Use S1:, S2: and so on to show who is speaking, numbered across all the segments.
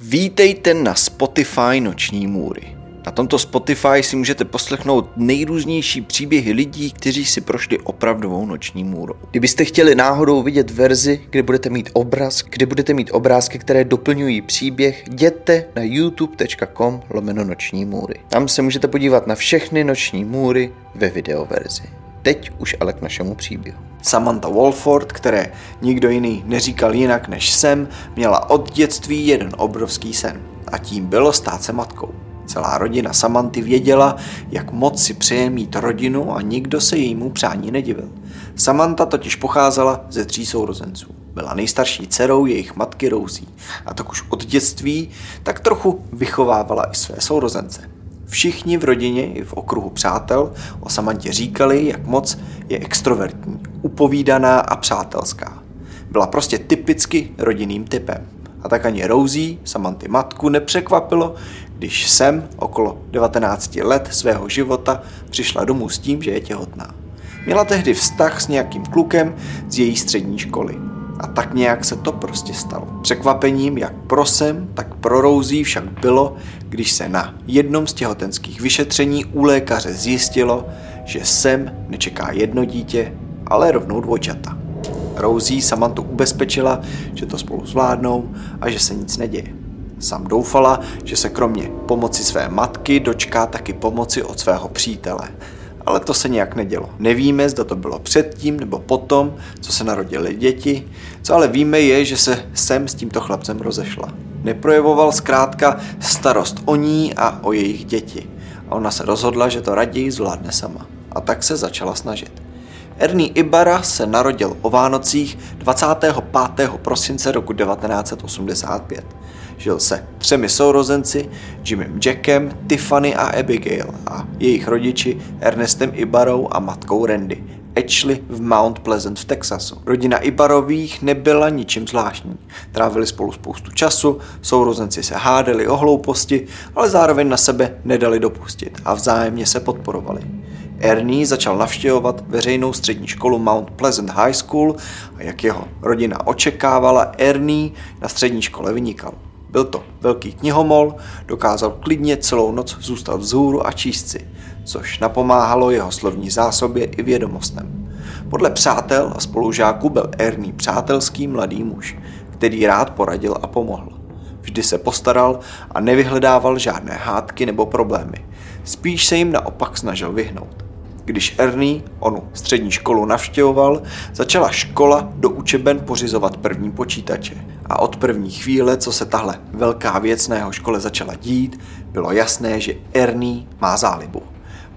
S1: Vítejte na Spotify Noční můry. Na tomto Spotify si můžete poslechnout nejrůznější příběhy lidí, kteří si prošli opravdovou noční můrou. Kdybyste chtěli náhodou vidět verzi, kde budete mít obraz, kde budete mít obrázky, které doplňují příběh, jděte na youtube.com lomeno noční můry. Tam se můžete podívat na všechny noční můry ve videoverzi. Teď už ale k našemu příběhu. Samantha Walford, které nikdo jiný neříkal jinak než jsem, měla od dětství jeden obrovský sen. A tím bylo stát se matkou. Celá rodina Samanty věděla, jak moc si přeje mít rodinu a nikdo se jejímu přání nedivil. Samantha totiž pocházela ze tří sourozenců. Byla nejstarší dcerou jejich matky Rousí a tak už od dětství tak trochu vychovávala i své sourozence. Všichni v rodině i v okruhu přátel o Samantě říkali, jak moc je extrovertní, upovídaná a přátelská. Byla prostě typicky rodinným typem. A tak ani Rousí, Samanty matku, nepřekvapilo, když jsem okolo 19 let svého života přišla domů s tím, že je těhotná. Měla tehdy vztah s nějakým klukem z její střední školy. A tak nějak se to prostě stalo. Překvapením jak pro Sem, tak pro Rousí však bylo, když se na jednom z těhotenských vyšetření u lékaře zjistilo, že Sem nečeká jedno dítě, ale rovnou dvojčata. Rousí Samantu ubezpečila, že to spolu zvládnou a že se nic neděje. Sam doufala, že se kromě pomoci své matky dočká taky pomoci od svého přítele. Ale to se nějak nedělo. Nevíme, zda to bylo předtím nebo potom, co se narodily děti. Co ale víme je, že se sem s tímto chlapcem rozešla. Neprojevoval zkrátka starost o ní a o jejich děti. A ona se rozhodla, že to raději zvládne sama. A tak se začala snažit. Ernie Ibarra se narodil o Vánocích 25. prosince roku 1985. Žil se třemi sourozenci, Jimmym Jackem, Tiffany a Abigail a jejich rodiči Ernestem Ibarou a matkou Randy, Ashley v Mount Pleasant v Texasu. Rodina Ibarových nebyla ničím zvláštní. Trávili spolu spoustu času, sourozenci se hádali o hlouposti, ale zároveň na sebe nedali dopustit a vzájemně se podporovali. Ernie začal navštěvovat veřejnou střední školu Mount Pleasant High School a jak jeho rodina očekávala, Ernie na střední škole vynikal. Byl to velký knihomol, dokázal klidně celou noc zůstat vzhůru a číst si, což napomáhalo jeho slovní zásobě i vědomostem. Podle přátel a spolužáků byl Ernie přátelský mladý muž, který rád poradil a pomohl. Vždy se postaral a nevyhledával žádné hádky nebo problémy. Spíš se jim naopak snažil vyhnout. Když Ernie onu střední školu navštěvoval, začala škola do učeben pořizovat první počítače. A od první chvíle, co se tahle velká věc na jeho škole začala dít, bylo jasné, že Ernie má zálibu.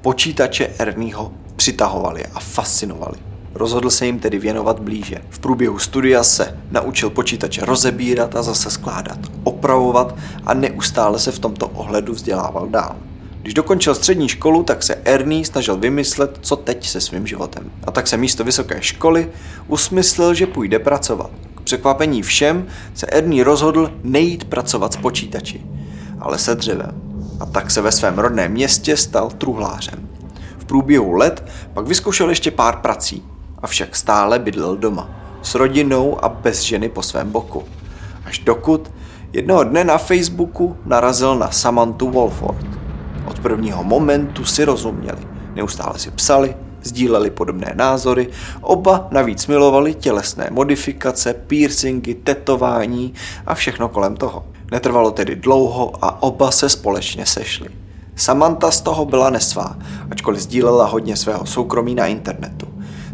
S1: Počítače Ernieho přitahovali a fascinovali. Rozhodl se jim tedy věnovat blíže. V průběhu studia se naučil počítače rozebírat a zase skládat, opravovat a neustále se v tomto ohledu vzdělával dál. Když dokončil střední školu, tak se Ernie snažil vymyslet, co teď se svým životem. A tak se místo vysoké školy usmyslel, že půjde pracovat. Překvapení všem se Ernie rozhodl nejít pracovat s počítači, ale se dřevem. A tak se ve svém rodném městě stal truhlářem. V průběhu let pak vyzkoušel ještě pár prací, avšak stále bydlel doma, s rodinou a bez ženy po svém boku. Až dokud jednoho dne na Facebooku narazil na Samantu Wolford, od prvního momentu si rozuměli. Neustále si psali, sdíleli podobné názory, oba navíc milovali tělesné modifikace, piercingy, tetování a všechno kolem toho. Netrvalo tedy dlouho a oba se společně sešli. Samantha z toho byla nesvá, ačkoliv sdílela hodně svého soukromí na internetu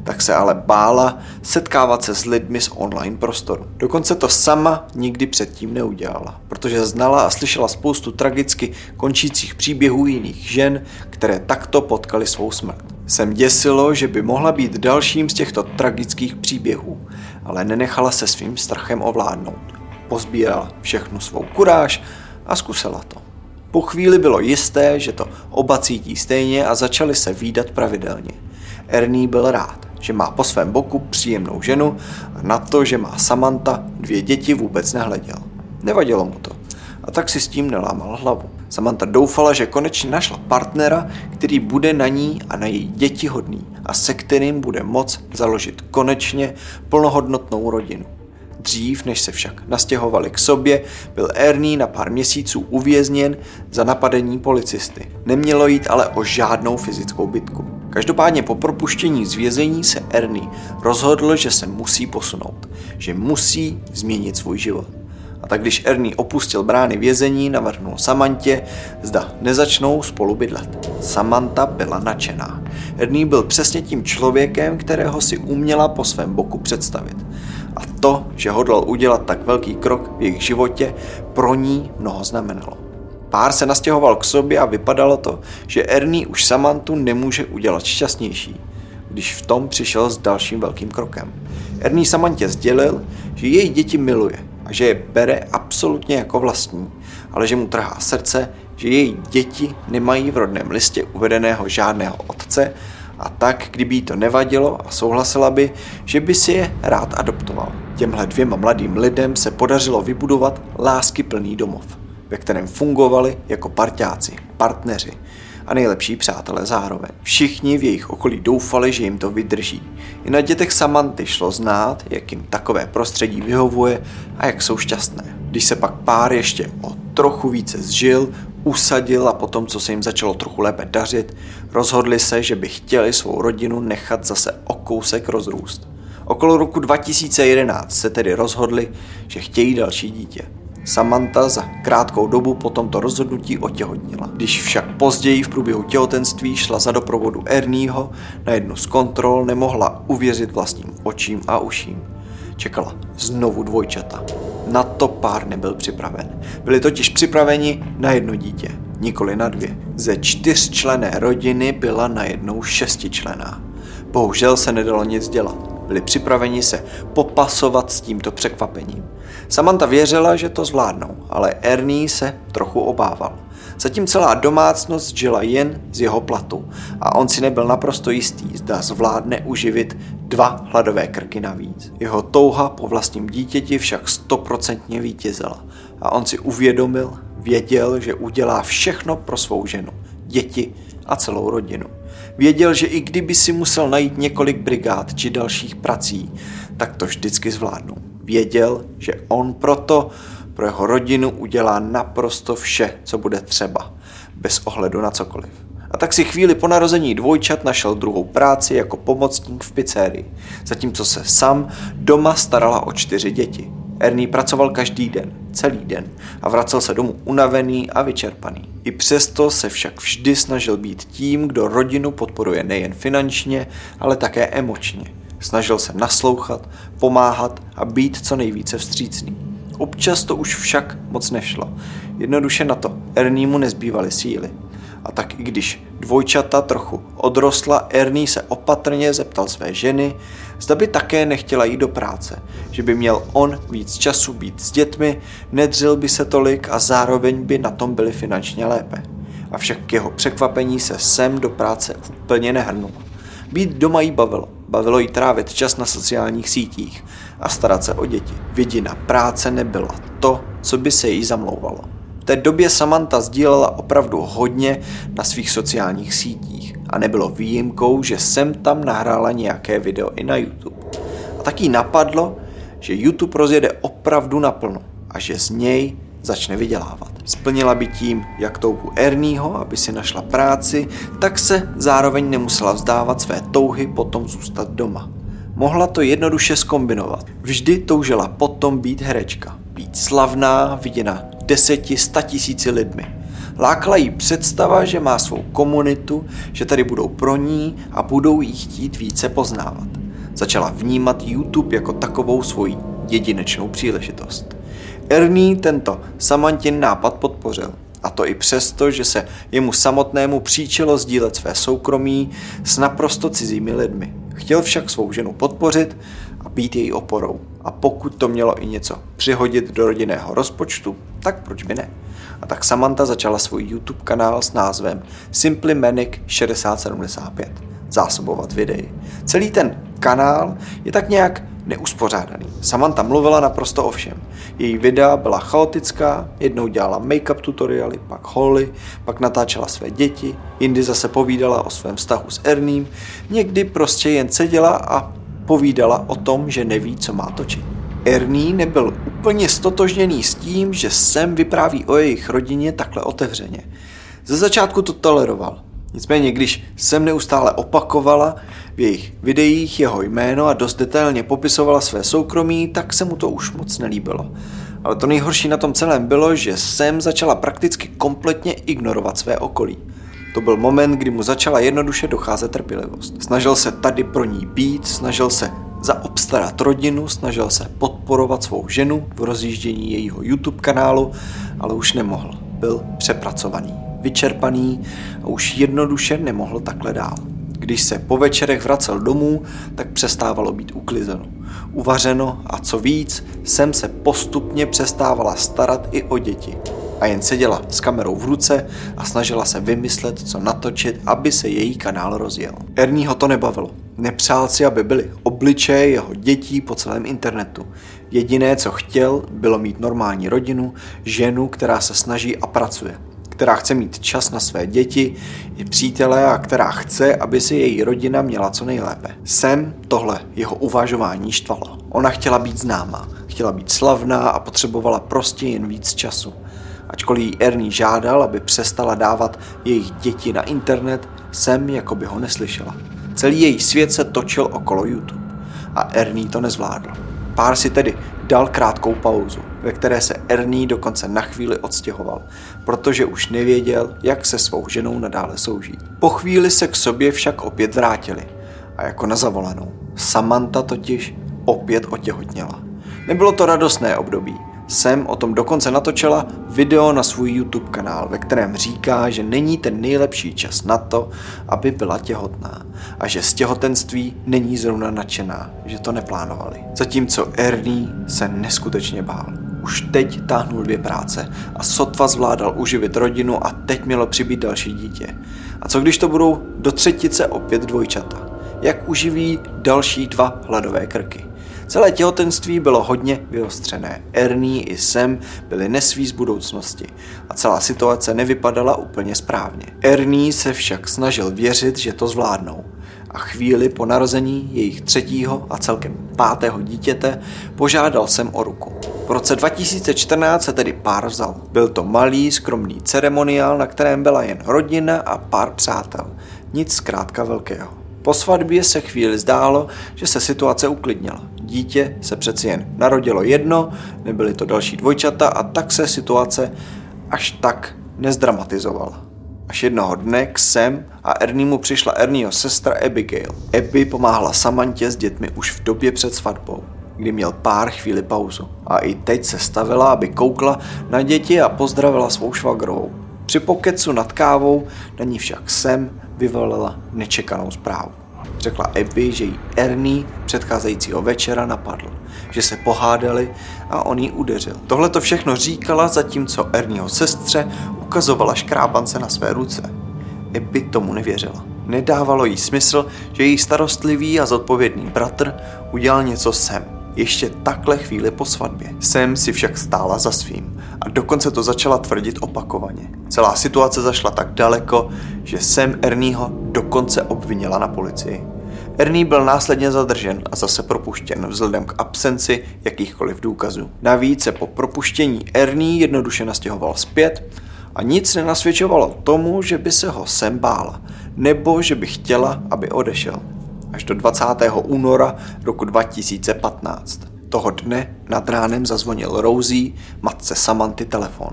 S1: tak se ale bála setkávat se s lidmi z online prostoru. Dokonce to sama nikdy předtím neudělala, protože znala a slyšela spoustu tragicky končících příběhů jiných žen, které takto potkali svou smrt. Sem děsilo, že by mohla být dalším z těchto tragických příběhů, ale nenechala se svým strachem ovládnout. Pozbírala všechnu svou kuráž a zkusila to. Po chvíli bylo jisté, že to oba cítí stejně a začali se výdat pravidelně. Ernie byl rád že má po svém boku příjemnou ženu a na to, že má Samantha dvě děti vůbec nehleděl. Nevadilo mu to. A tak si s tím nelámal hlavu. Samantha doufala, že konečně našla partnera, který bude na ní a na její děti hodný a se kterým bude moc založit konečně plnohodnotnou rodinu. Dřív, než se však nastěhovali k sobě, byl Ernie na pár měsíců uvězněn za napadení policisty. Nemělo jít ale o žádnou fyzickou bitku. Každopádně po propuštění z vězení se Ernie rozhodl, že se musí posunout, že musí změnit svůj život. A tak když Ernie opustil brány vězení, navrhnul Samantě, zda nezačnou spolu bydlet. Samantha byla nadšená. Ernie byl přesně tím člověkem, kterého si uměla po svém boku představit. A to, že hodlal udělat tak velký krok v jejich životě, pro ní mnoho znamenalo. Pár se nastěhoval k sobě a vypadalo to, že Ernie už Samantu nemůže udělat šťastnější, když v tom přišel s dalším velkým krokem. Ernie Samantě sdělil, že její děti miluje a že je bere absolutně jako vlastní, ale že mu trhá srdce, že její děti nemají v rodném listě uvedeného žádného otce a tak, kdyby jí to nevadilo a souhlasila by, že by si je rád adoptoval. Těmhle dvěma mladým lidem se podařilo vybudovat lásky plný domov, ve kterém fungovali jako parťáci, partneři a nejlepší přátelé zároveň. Všichni v jejich okolí doufali, že jim to vydrží. I na dětech Samanty šlo znát, jak jim takové prostředí vyhovuje a jak jsou šťastné. Když se pak pár ještě o trochu více zžil, usadil a potom, co se jim začalo trochu lépe dařit, rozhodli se, že by chtěli svou rodinu nechat zase o kousek rozrůst. Okolo roku 2011 se tedy rozhodli, že chtějí další dítě. Samantha za krátkou dobu po tomto rozhodnutí otěhotnila. Když však později v průběhu těhotenství šla za doprovodu Ernieho na jednu z kontrol, nemohla uvěřit vlastním očím a uším. Čekala znovu dvojčata. Na to pár nebyl připraven. Byli totiž připraveni na jedno dítě, nikoli na dvě. Ze čtyřčlené rodiny byla najednou šestičlená. Bohužel se nedalo nic dělat. Byli připraveni se popasovat s tímto překvapením. Samantha věřila, že to zvládnou, ale Ernie se trochu obával. Zatím celá domácnost žila jen z jeho platu a on si nebyl naprosto jistý, zda zvládne uživit dva hladové krky navíc. Jeho touha po vlastním dítěti však stoprocentně vítězila a on si uvědomil, věděl, že udělá všechno pro svou ženu, děti a celou rodinu. Věděl, že i kdyby si musel najít několik brigád či dalších prací, tak to vždycky zvládnu. Věděl, že on proto pro jeho rodinu udělá naprosto vše, co bude třeba, bez ohledu na cokoliv. A tak si chvíli po narození dvojčat našel druhou práci jako pomocník v pizzerii, zatímco se sám doma starala o čtyři děti. Ernie pracoval každý den, celý den a vracel se domů unavený a vyčerpaný. I přesto se však vždy snažil být tím, kdo rodinu podporuje nejen finančně, ale také emočně. Snažil se naslouchat, pomáhat a být co nejvíce vstřícný. Občas to už však moc nešlo. Jednoduše na to Ernie mu nezbývaly síly. A tak i když dvojčata trochu odrostla, Ernie se opatrně zeptal své ženy, zda by také nechtěla jít do práce, že by měl on víc času být s dětmi, nedřel by se tolik a zároveň by na tom byli finančně lépe. Avšak k jeho překvapení se sem do práce úplně nehrnul. Být doma jí bavilo. Bavilo jí trávit čas na sociálních sítích a starat se o děti. Vidina práce nebyla to, co by se jí zamlouvalo té době Samantha sdílela opravdu hodně na svých sociálních sítích a nebylo výjimkou, že sem tam nahrála nějaké video i na YouTube. A taky napadlo, že YouTube rozjede opravdu naplno a že z něj začne vydělávat. Splnila by tím jak touhu Ernieho, aby si našla práci, tak se zároveň nemusela vzdávat své touhy potom zůstat doma. Mohla to jednoduše skombinovat. Vždy toužila potom být herečka, být slavná, viděna deseti, sta tisíci lidmi. Lákala jí představa, že má svou komunitu, že tady budou pro ní a budou jí chtít více poznávat. Začala vnímat YouTube jako takovou svoji jedinečnou příležitost. Ernie tento Samantin nápad podpořil. A to i přesto, že se jemu samotnému příčilo sdílet své soukromí s naprosto cizími lidmi. Chtěl však svou ženu podpořit a být její oporou. A pokud to mělo i něco přihodit do rodinného rozpočtu, tak proč by ne? A tak Samantha začala svůj YouTube kanál s názvem Simply Manic 6075 zásobovat videí. Celý ten kanál je tak nějak neuspořádaný. Samantha mluvila naprosto o všem. Její videa byla chaotická, jednou dělala make-up tutoriály, pak holy, pak natáčela své děti, jindy zase povídala o svém vztahu s Erním, někdy prostě jen seděla a povídala o tom, že neví, co má točit. Ernie nebyl úplně stotožněný s tím, že Sam vypráví o jejich rodině takhle otevřeně. Ze začátku to toleroval. Nicméně, když Sam neustále opakovala v jejich videích jeho jméno a dost detailně popisovala své soukromí, tak se mu to už moc nelíbilo. Ale to nejhorší na tom celém bylo, že Sam začala prakticky kompletně ignorovat své okolí. To byl moment, kdy mu začala jednoduše docházet trpělivost. Snažil se tady pro ní být, snažil se zaobstarat rodinu, snažil se podporovat svou ženu v rozjíždění jejího YouTube kanálu, ale už nemohl. Byl přepracovaný, vyčerpaný a už jednoduše nemohl takhle dál. Když se po večerech vracel domů, tak přestávalo být uklizeno, uvařeno a co víc, sem se postupně přestávala starat i o děti. A jen seděla s kamerou v ruce a snažila se vymyslet, co natočit, aby se její kanál rozjel. Ernieho to nebavilo. Nepřál si, aby byly obličeje jeho dětí po celém internetu. Jediné, co chtěl, bylo mít normální rodinu, ženu, která se snaží a pracuje která chce mít čas na své děti i přítele a která chce, aby si její rodina měla co nejlépe. Sem tohle jeho uvažování štvalo. Ona chtěla být známá, chtěla být slavná a potřebovala prostě jen víc času. Ačkoliv jí Ernie žádal, aby přestala dávat jejich děti na internet, Sam jako by ho neslyšela. Celý její svět se točil okolo YouTube a Ernie to nezvládl. Pár si tedy dal krátkou pauzu, ve které se Ernie dokonce na chvíli odstěhoval, protože už nevěděl, jak se svou ženou nadále soužít. Po chvíli se k sobě však opět vrátili a jako na zavolenou. Samantha totiž opět otěhotněla. Nebylo to radostné období, Sam o tom dokonce natočila video na svůj YouTube kanál, ve kterém říká, že není ten nejlepší čas na to, aby byla těhotná a že z těhotenství není zrovna nadšená, že to neplánovali. Zatímco Ernie se neskutečně bál. Už teď táhnul dvě práce a sotva zvládal uživit rodinu a teď mělo přibýt další dítě. A co když to budou do třetice opět dvojčata? Jak uživí další dva hladové krky? Celé těhotenství bylo hodně vyostřené. Ernie i Sam byli nesví z budoucnosti a celá situace nevypadala úplně správně. Ernie se však snažil věřit, že to zvládnou a chvíli po narození jejich třetího a celkem pátého dítěte požádal jsem o ruku. V roce 2014 se tedy pár vzal. Byl to malý, skromný ceremoniál, na kterém byla jen rodina a pár přátel. Nic zkrátka velkého. Po svatbě se chvíli zdálo, že se situace uklidnila. Dítě se přeci jen narodilo jedno, nebyly to další dvojčata a tak se situace až tak nezdramatizovala. Až jednoho dne k Sam a Erniemu přišla Ernieho sestra Abigail. Abby pomáhala Samantě s dětmi už v době před svatbou, kdy měl pár chvíli pauzu. A i teď se stavila, aby koukla na děti a pozdravila svou švagrovou. Při pokecu nad kávou na ní však Sam vyvolila nečekanou zprávu. Řekla Abby, že jí Ernie předcházejícího večera napadl, že se pohádali a on jí udeřil. Tohle to všechno říkala, zatímco Ernieho sestře ukazovala škrábance na své ruce. Abby tomu nevěřila. Nedávalo jí smysl, že její starostlivý a zodpovědný bratr udělal něco sem, ještě takhle chvíli po svatbě. Sam si však stála za svým a dokonce to začala tvrdit opakovaně. Celá situace zašla tak daleko, že Sam Ernieho dokonce obvinila na policii. Ernie byl následně zadržen a zase propuštěn vzhledem k absenci jakýchkoliv důkazů. Navíc se po propuštění Ernie jednoduše nastěhoval zpět a nic nenasvědčovalo tomu, že by se ho sem bála, nebo že by chtěla, aby odešel. Až do 20. února roku 2015. Toho dne nad ránem zazvonil Rosie, matce Samanty, telefon.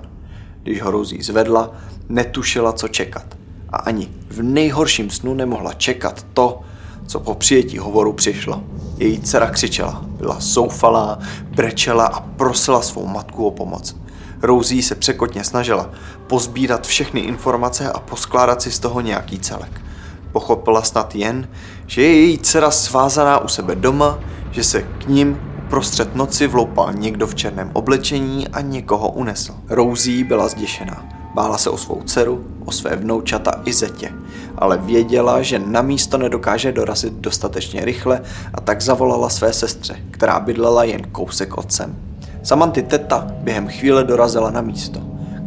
S1: Když ho Rosie zvedla, netušila, co čekat. A ani v nejhorším snu nemohla čekat to, co po přijetí hovoru přišlo. Její dcera křičela, byla zoufalá, brečela a prosila svou matku o pomoc. Rosie se překotně snažila pozbírat všechny informace a poskládat si z toho nějaký celek. Pochopila snad jen, že je její dcera svázaná u sebe doma, že se k ním uprostřed noci vloupal někdo v černém oblečení a někoho unesl. Rosie byla zděšená. Bála se o svou dceru, o své vnoučata i zetě, ale věděla, že na místo nedokáže dorazit dostatečně rychle a tak zavolala své sestře, která bydlela jen kousek otcem. Samanty teta během chvíle dorazila na místo.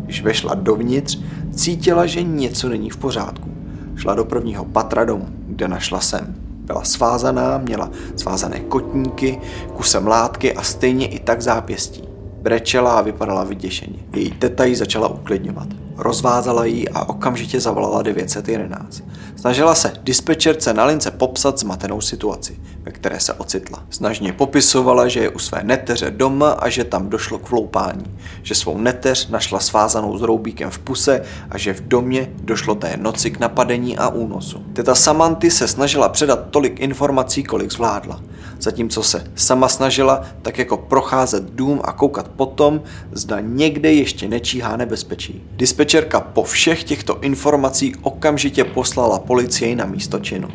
S1: Když vešla dovnitř, cítila, že něco není v pořádku. Šla do prvního patra domu, kde našla sem. Byla svázaná, měla svázané kotníky, kusem látky a stejně i tak zápěstí. Brečela a vypadala vyděšeně. Její teta ji začala uklidňovat. Rozvázala ji a okamžitě zavolala 911. Snažila se dispečerce na lince popsat zmatenou situaci, ve které se ocitla. Snažně popisovala, že je u své neteře doma a že tam došlo k vloupání, že svou neteř našla svázanou s roubíkem v puse a že v domě došlo té noci k napadení a únosu. Teta Samanty se snažila předat tolik informací, kolik zvládla zatímco se sama snažila tak jako procházet dům a koukat potom, zda někde ještě nečíhá nebezpečí. Dispečerka po všech těchto informací okamžitě poslala policii na místo činu.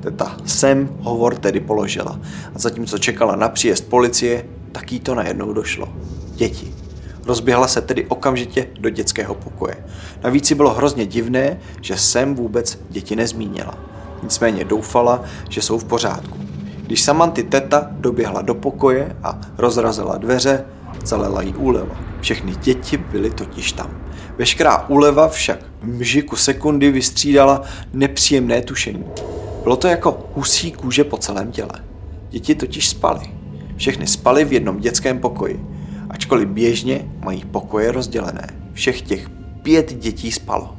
S1: Teta sem hovor tedy položila a zatímco čekala na příjezd policie, tak jí to najednou došlo. Děti. Rozběhla se tedy okamžitě do dětského pokoje. Navíc si bylo hrozně divné, že sem vůbec děti nezmínila. Nicméně doufala, že jsou v pořádku. Když Samanty teta doběhla do pokoje a rozrazila dveře, zalela jí úleva. Všechny děti byly totiž tam. Veškerá úleva však v mžiku sekundy vystřídala nepříjemné tušení. Bylo to jako husí kůže po celém těle. Děti totiž spaly. Všechny spaly v jednom dětském pokoji. Ačkoliv běžně mají pokoje rozdělené. Všech těch pět dětí spalo.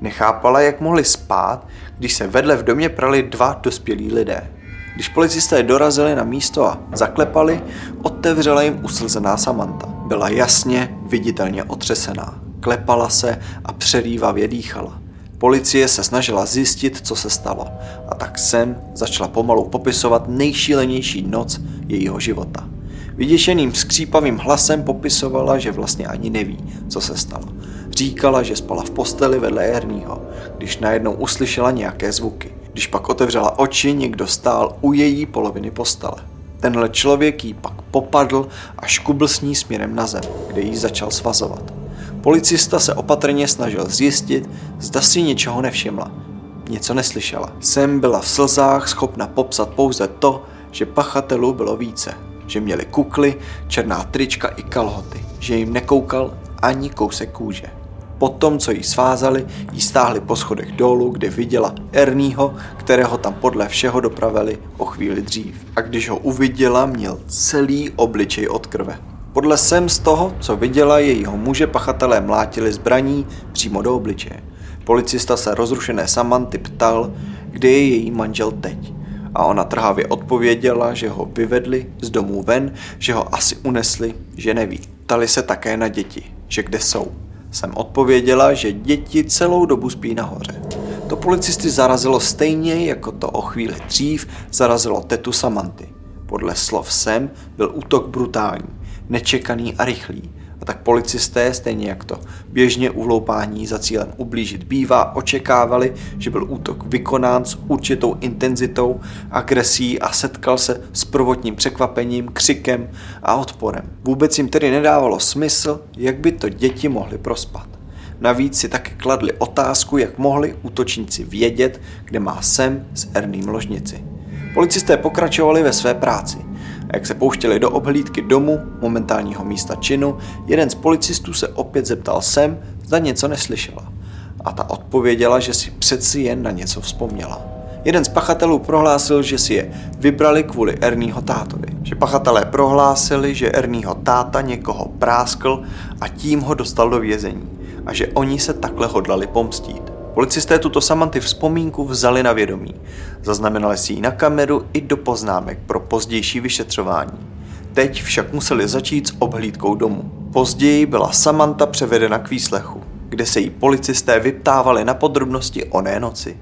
S1: Nechápala, jak mohli spát, když se vedle v domě prali dva dospělí lidé. Když policisté dorazili na místo a zaklepali, otevřela jim uslzená Samantha. Byla jasně, viditelně otřesená. Klepala se a přerývavě dýchala. Policie se snažila zjistit, co se stalo a tak sem začala pomalu popisovat nejšílenější noc jejího života. Vyděšeným skřípavým hlasem popisovala, že vlastně ani neví, co se stalo. Říkala, že spala v posteli vedle Erního, když najednou uslyšela nějaké zvuky. Když pak otevřela oči, někdo stál u její poloviny postele. Tenhle člověk jí pak popadl a škubl s ní směrem na zem, kde jí začal svazovat. Policista se opatrně snažil zjistit, zda si něčeho nevšimla. Něco neslyšela. Sem byla v slzách schopna popsat pouze to, že pachatelů bylo více. Že měli kukly, černá trička i kalhoty. Že jim nekoukal ani kousek kůže. Po tom, co jí svázali, jí stáhli po schodech dolů, kde viděla Ernieho, kterého tam podle všeho dopravili o chvíli dřív. A když ho uviděla, měl celý obličej od krve. Podle sem z toho, co viděla, jejího muže pachatelé mlátili zbraní přímo do obličeje. Policista se rozrušené Samanty ptal, kde je její manžel teď. A ona trhavě odpověděla, že ho vyvedli z domů ven, že ho asi unesli, že neví. Tali se také na děti, že kde jsou jsem odpověděla, že děti celou dobu spí nahoře. To policisty zarazilo stejně, jako to o chvíli dřív zarazilo tetu Samanty. Podle slov Sem byl útok brutální, nečekaný a rychlý a tak policisté, stejně jak to běžně u vloupání za cílem ublížit bývá, očekávali, že byl útok vykonán s určitou intenzitou, agresí a setkal se s prvotním překvapením, křikem a odporem. Vůbec jim tedy nedávalo smysl, jak by to děti mohly prospat. Navíc si také kladli otázku, jak mohli útočníci vědět, kde má Sem s Erným ložnici. Policisté pokračovali ve své práci. A jak se pouštěli do obhlídky domu, momentálního místa činu, jeden z policistů se opět zeptal sem, zda něco neslyšela. A ta odpověděla, že si přeci jen na něco vzpomněla. Jeden z pachatelů prohlásil, že si je vybrali kvůli Ernieho tátovi. Že pachatelé prohlásili, že Ernieho táta někoho práskl a tím ho dostal do vězení. A že oni se takhle hodlali pomstít. Policisté tuto Samanty vzpomínku vzali na vědomí. Zaznamenali si ji na kameru i do poznámek pro pozdější vyšetřování. Teď však museli začít s obhlídkou domu. Později byla Samantha převedena k výslechu, kde se jí policisté vyptávali na podrobnosti oné noci.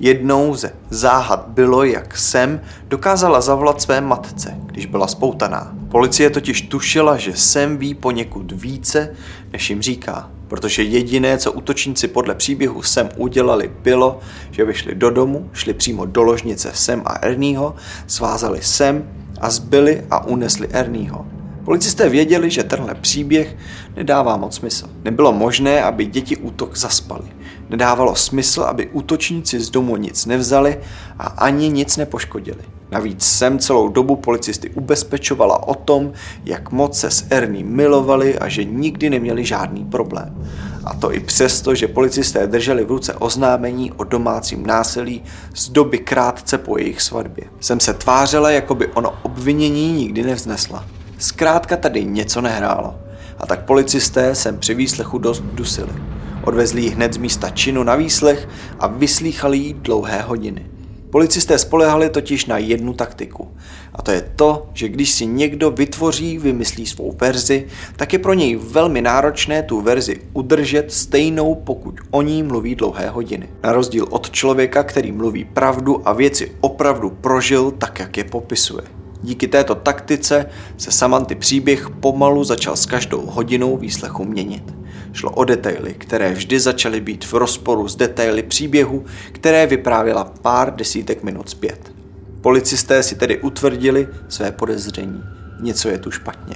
S1: Jednou ze záhad bylo, jak Sem dokázala zavolat své matce, když byla spoutaná. Policie totiž tušila, že Sem ví poněkud více, než jim říká protože jediné, co útočníci podle příběhu Sem udělali, bylo, že vyšli do domu, šli přímo do ložnice Sem a Ernieho, svázali Sem a zbyli a unesli Ernieho. Policisté věděli, že tenhle příběh nedává moc smysl. Nebylo možné, aby děti útok zaspali. Nedávalo smysl, aby útočníci z domu nic nevzali a ani nic nepoškodili. Navíc jsem celou dobu policisty ubezpečovala o tom, jak moc se s Ernie milovali a že nikdy neměli žádný problém. A to i přesto, že policisté drželi v ruce oznámení o domácím násilí z doby krátce po jejich svatbě. Jsem se tvářela, jako by ono obvinění nikdy nevznesla. Zkrátka tady něco nehrálo. A tak policisté sem při výslechu dost dusili. Odvezli ji hned z místa činu na výslech a vyslýchali jí dlouhé hodiny. Policisté spolehali totiž na jednu taktiku. A to je to, že když si někdo vytvoří, vymyslí svou verzi, tak je pro něj velmi náročné tu verzi udržet stejnou, pokud o ní mluví dlouhé hodiny. Na rozdíl od člověka, který mluví pravdu a věci opravdu prožil tak, jak je popisuje. Díky této taktice se Samanty příběh pomalu začal s každou hodinou výslechu měnit. Šlo o detaily, které vždy začaly být v rozporu s detaily příběhu, které vyprávěla pár desítek minut zpět. Policisté si tedy utvrdili své podezření. Něco je tu špatně.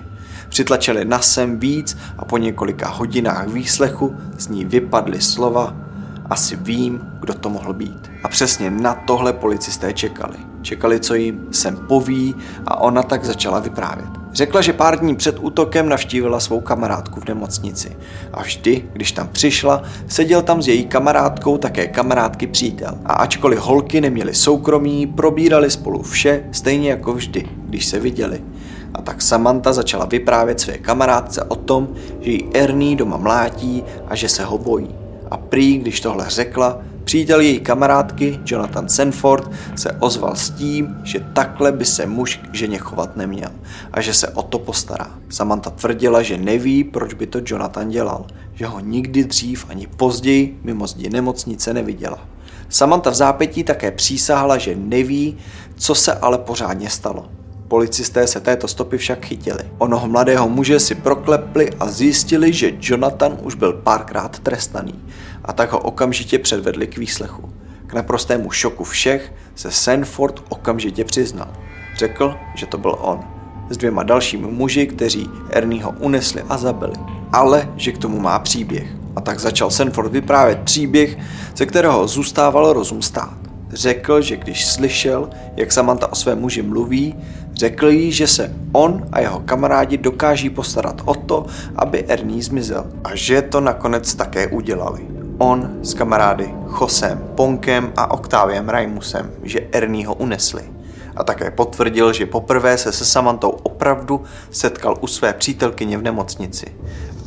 S1: Přitlačili na sem víc a po několika hodinách výslechu z ní vypadly slova asi vím, kdo to mohl být. A přesně na tohle policisté čekali. Čekali, co jim sem poví a ona tak začala vyprávět. Řekla, že pár dní před útokem navštívila svou kamarádku v nemocnici. A vždy, když tam přišla, seděl tam s její kamarádkou také kamarádky přítel. A ačkoliv holky neměly soukromí, probírali spolu vše, stejně jako vždy, když se viděli. A tak Samantha začala vyprávět své kamarádce o tom, že jí Ernie doma mlátí a že se ho bojí. A prý, když tohle řekla, přítel její kamarádky, Jonathan Sanford, se ozval s tím, že takhle by se muž k ženě chovat neměl a že se o to postará. Samantha tvrdila, že neví, proč by to Jonathan dělal, že ho nikdy dřív ani později mimo zdi nemocnice neviděla. Samantha v zápětí také přísahla, že neví, co se ale pořádně stalo. Policisté se této stopy však chytili. Onoho mladého muže si proklepli a zjistili, že Jonathan už byl párkrát trestaný a tak ho okamžitě předvedli k výslechu. K naprostému šoku všech se Sanford okamžitě přiznal. Řekl, že to byl on. S dvěma dalšími muži, kteří Ernieho unesli a zabili. Ale že k tomu má příběh. A tak začal Sanford vyprávět příběh, ze kterého zůstával rozum stát. Řekl, že když slyšel, jak Samantha o svém muži mluví, řekl jí, že se on a jeho kamarádi dokáží postarat o to, aby Ernie zmizel. A že to nakonec také udělali. On s kamarády Chosem Ponkem a Octaviem Raimusem, že Ernie ho unesli. A také potvrdil, že poprvé se se Samantou opravdu setkal u své přítelkyně v nemocnici.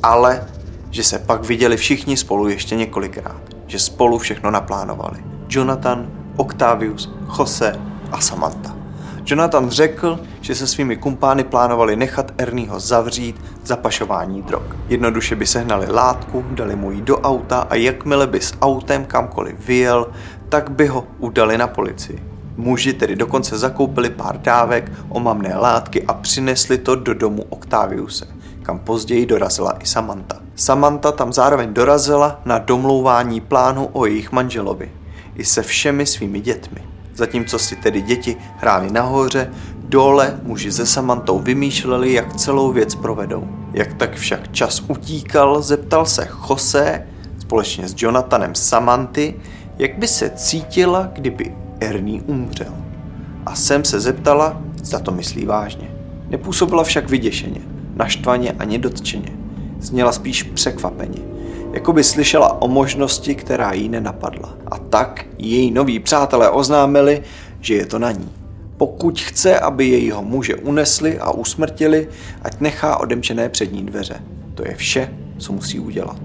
S1: Ale že se pak viděli všichni spolu ještě několikrát. Že spolu všechno naplánovali. Jonathan, Octavius, Jose a Samantha. Jonathan řekl, že se svými kumpány plánovali nechat Ernieho zavřít za pašování drog. Jednoduše by sehnali látku, dali mu ji do auta a jakmile by s autem kamkoliv vyjel, tak by ho udali na policii. Muži tedy dokonce zakoupili pár dávek omamné látky a přinesli to do domu Octaviuse, kam později dorazila i Samantha. Samantha tam zároveň dorazila na domlouvání plánu o jejich manželovi i se všemi svými dětmi. Zatímco si tedy děti hráli nahoře, dole muži se Samantou vymýšleli, jak celou věc provedou. Jak tak však čas utíkal, zeptal se Jose společně s Jonathanem Samanty, jak by se cítila, kdyby Ernie umřel. A jsem se zeptala, zda to myslí vážně. Nepůsobila však vyděšeně, naštvaně ani dotčeně. Zněla spíš překvapeně jako by slyšela o možnosti, která jí nenapadla. A tak její noví přátelé oznámili, že je to na ní. Pokud chce, aby jejího muže unesli a usmrtili, ať nechá odemčené přední dveře. To je vše, co musí udělat.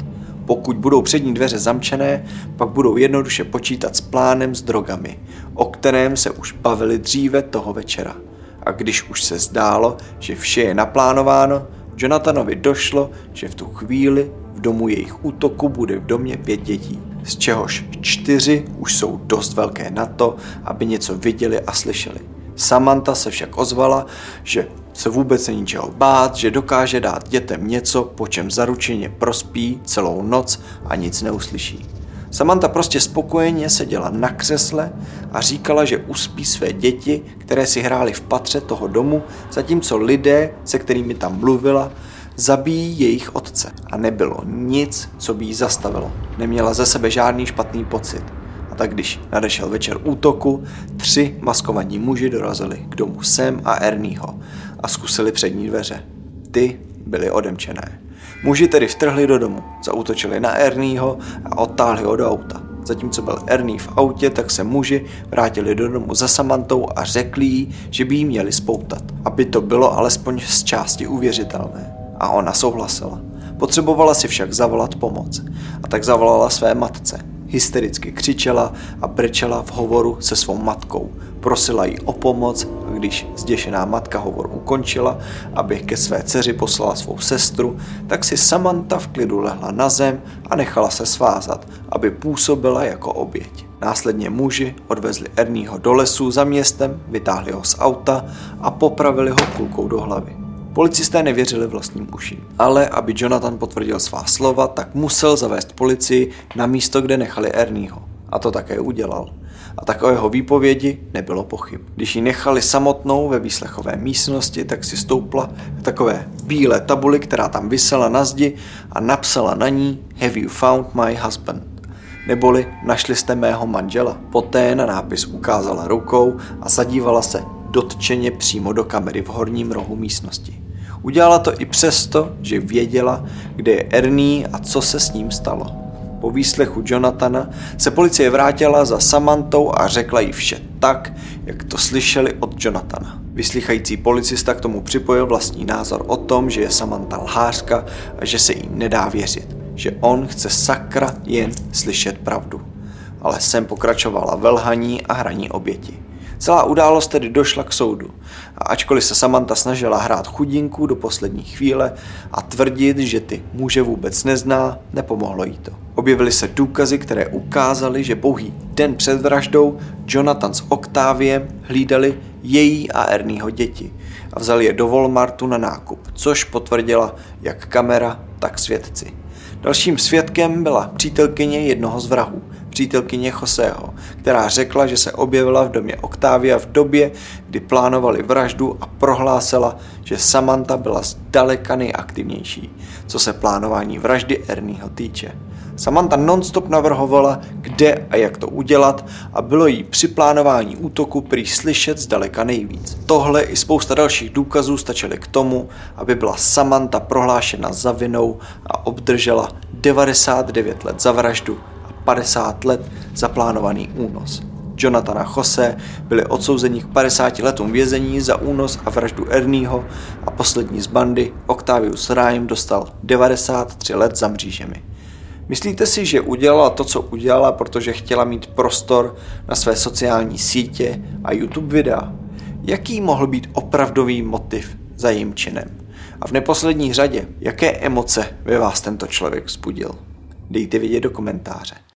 S1: Pokud budou přední dveře zamčené, pak budou jednoduše počítat s plánem s drogami, o kterém se už bavili dříve toho večera. A když už se zdálo, že vše je naplánováno, Jonathanovi došlo, že v tu chvíli v domu jejich útoku bude v domě pět dětí, z čehož čtyři už jsou dost velké na to, aby něco viděli a slyšeli. Samantha se však ozvala, že se vůbec není čeho bát, že dokáže dát dětem něco, po čem zaručeně prospí celou noc a nic neuslyší. Samantha prostě spokojeně seděla na křesle a říkala, že uspí své děti, které si hrály v patře toho domu, zatímco lidé, se kterými tam mluvila, zabíjí jejich otce. A nebylo nic, co by jí zastavilo. Neměla ze sebe žádný špatný pocit. Tak když nadešel večer útoku, tři maskovaní muži dorazili k domu Sam a Ernieho a zkusili přední dveře. Ty byly odemčené. Muži tedy vtrhli do domu, zautočili na Ernieho a odtáhli ho do auta. Zatímco byl Ernie v autě, tak se muži vrátili do domu za Samantou a řekli jí, že by jí měli spoutat, aby to bylo alespoň z části uvěřitelné. A ona souhlasila. Potřebovala si však zavolat pomoc. A tak zavolala své matce. Hystericky křičela a brečela v hovoru se svou matkou. Prosila jí o pomoc a když zděšená matka hovor ukončila, aby ke své dceři poslala svou sestru, tak si Samantha v klidu lehla na zem a nechala se svázat, aby působila jako oběť. Následně muži odvezli Ernieho do lesu za městem, vytáhli ho z auta a popravili ho kulkou do hlavy. Policisté nevěřili vlastním uším, ale aby Jonathan potvrdil svá slova, tak musel zavést policii na místo, kde nechali Ernieho. A to také udělal. A tak o jeho výpovědi nebylo pochyb. Když ji nechali samotnou ve výslechové místnosti, tak si stoupla k takové bílé tabuli, která tam vysela na zdi a napsala na ní Have you found my husband? Neboli našli jste mého manžela. Poté na nápis ukázala rukou a zadívala se dotčeně přímo do kamery v horním rohu místnosti. Udělala to i přesto, že věděla, kde je Ernie a co se s ním stalo. Po výslechu Jonathana se policie vrátila za Samantou a řekla jí vše tak, jak to slyšeli od Jonathana. Vyslychající policista k tomu připojil vlastní názor o tom, že je Samantha lhářka a že se jí nedá věřit, že on chce sakra jen slyšet pravdu. Ale sem pokračovala velhaní a hraní oběti. Celá událost tedy došla k soudu. A ačkoliv se Samantha snažila hrát chudinku do poslední chvíle a tvrdit, že ty muže vůbec nezná, nepomohlo jí to. Objevily se důkazy, které ukázaly, že pouhý den před vraždou Jonathan s Octaviem hlídali její a Ernieho děti a vzali je do Walmartu na nákup, což potvrdila jak kamera, tak svědci. Dalším svědkem byla přítelkyně jednoho z vrahů, přítelkyně Joseho, která řekla, že se objevila v domě Octavia v době, kdy plánovali vraždu a prohlásila, že Samantha byla zdaleka nejaktivnější, co se plánování vraždy Ernieho týče. Samantha nonstop navrhovala, kde a jak to udělat a bylo jí při plánování útoku prý slyšet zdaleka nejvíc. Tohle i spousta dalších důkazů stačily k tomu, aby byla Samantha prohlášena za vinou a obdržela 99 let za vraždu 50 let zaplánovaný únos. Jonathana Jose byli odsouzeni k 50 letům vězení za únos a vraždu Ernieho a poslední z bandy, Octavius Rhyme, dostal 93 let za mřížemi. Myslíte si, že udělala to, co udělala, protože chtěla mít prostor na své sociální sítě a YouTube videa? Jaký mohl být opravdový motiv za jejím činem? A v neposlední řadě, jaké emoce ve vás tento člověk vzbudil? Dejte vidět do komentáře.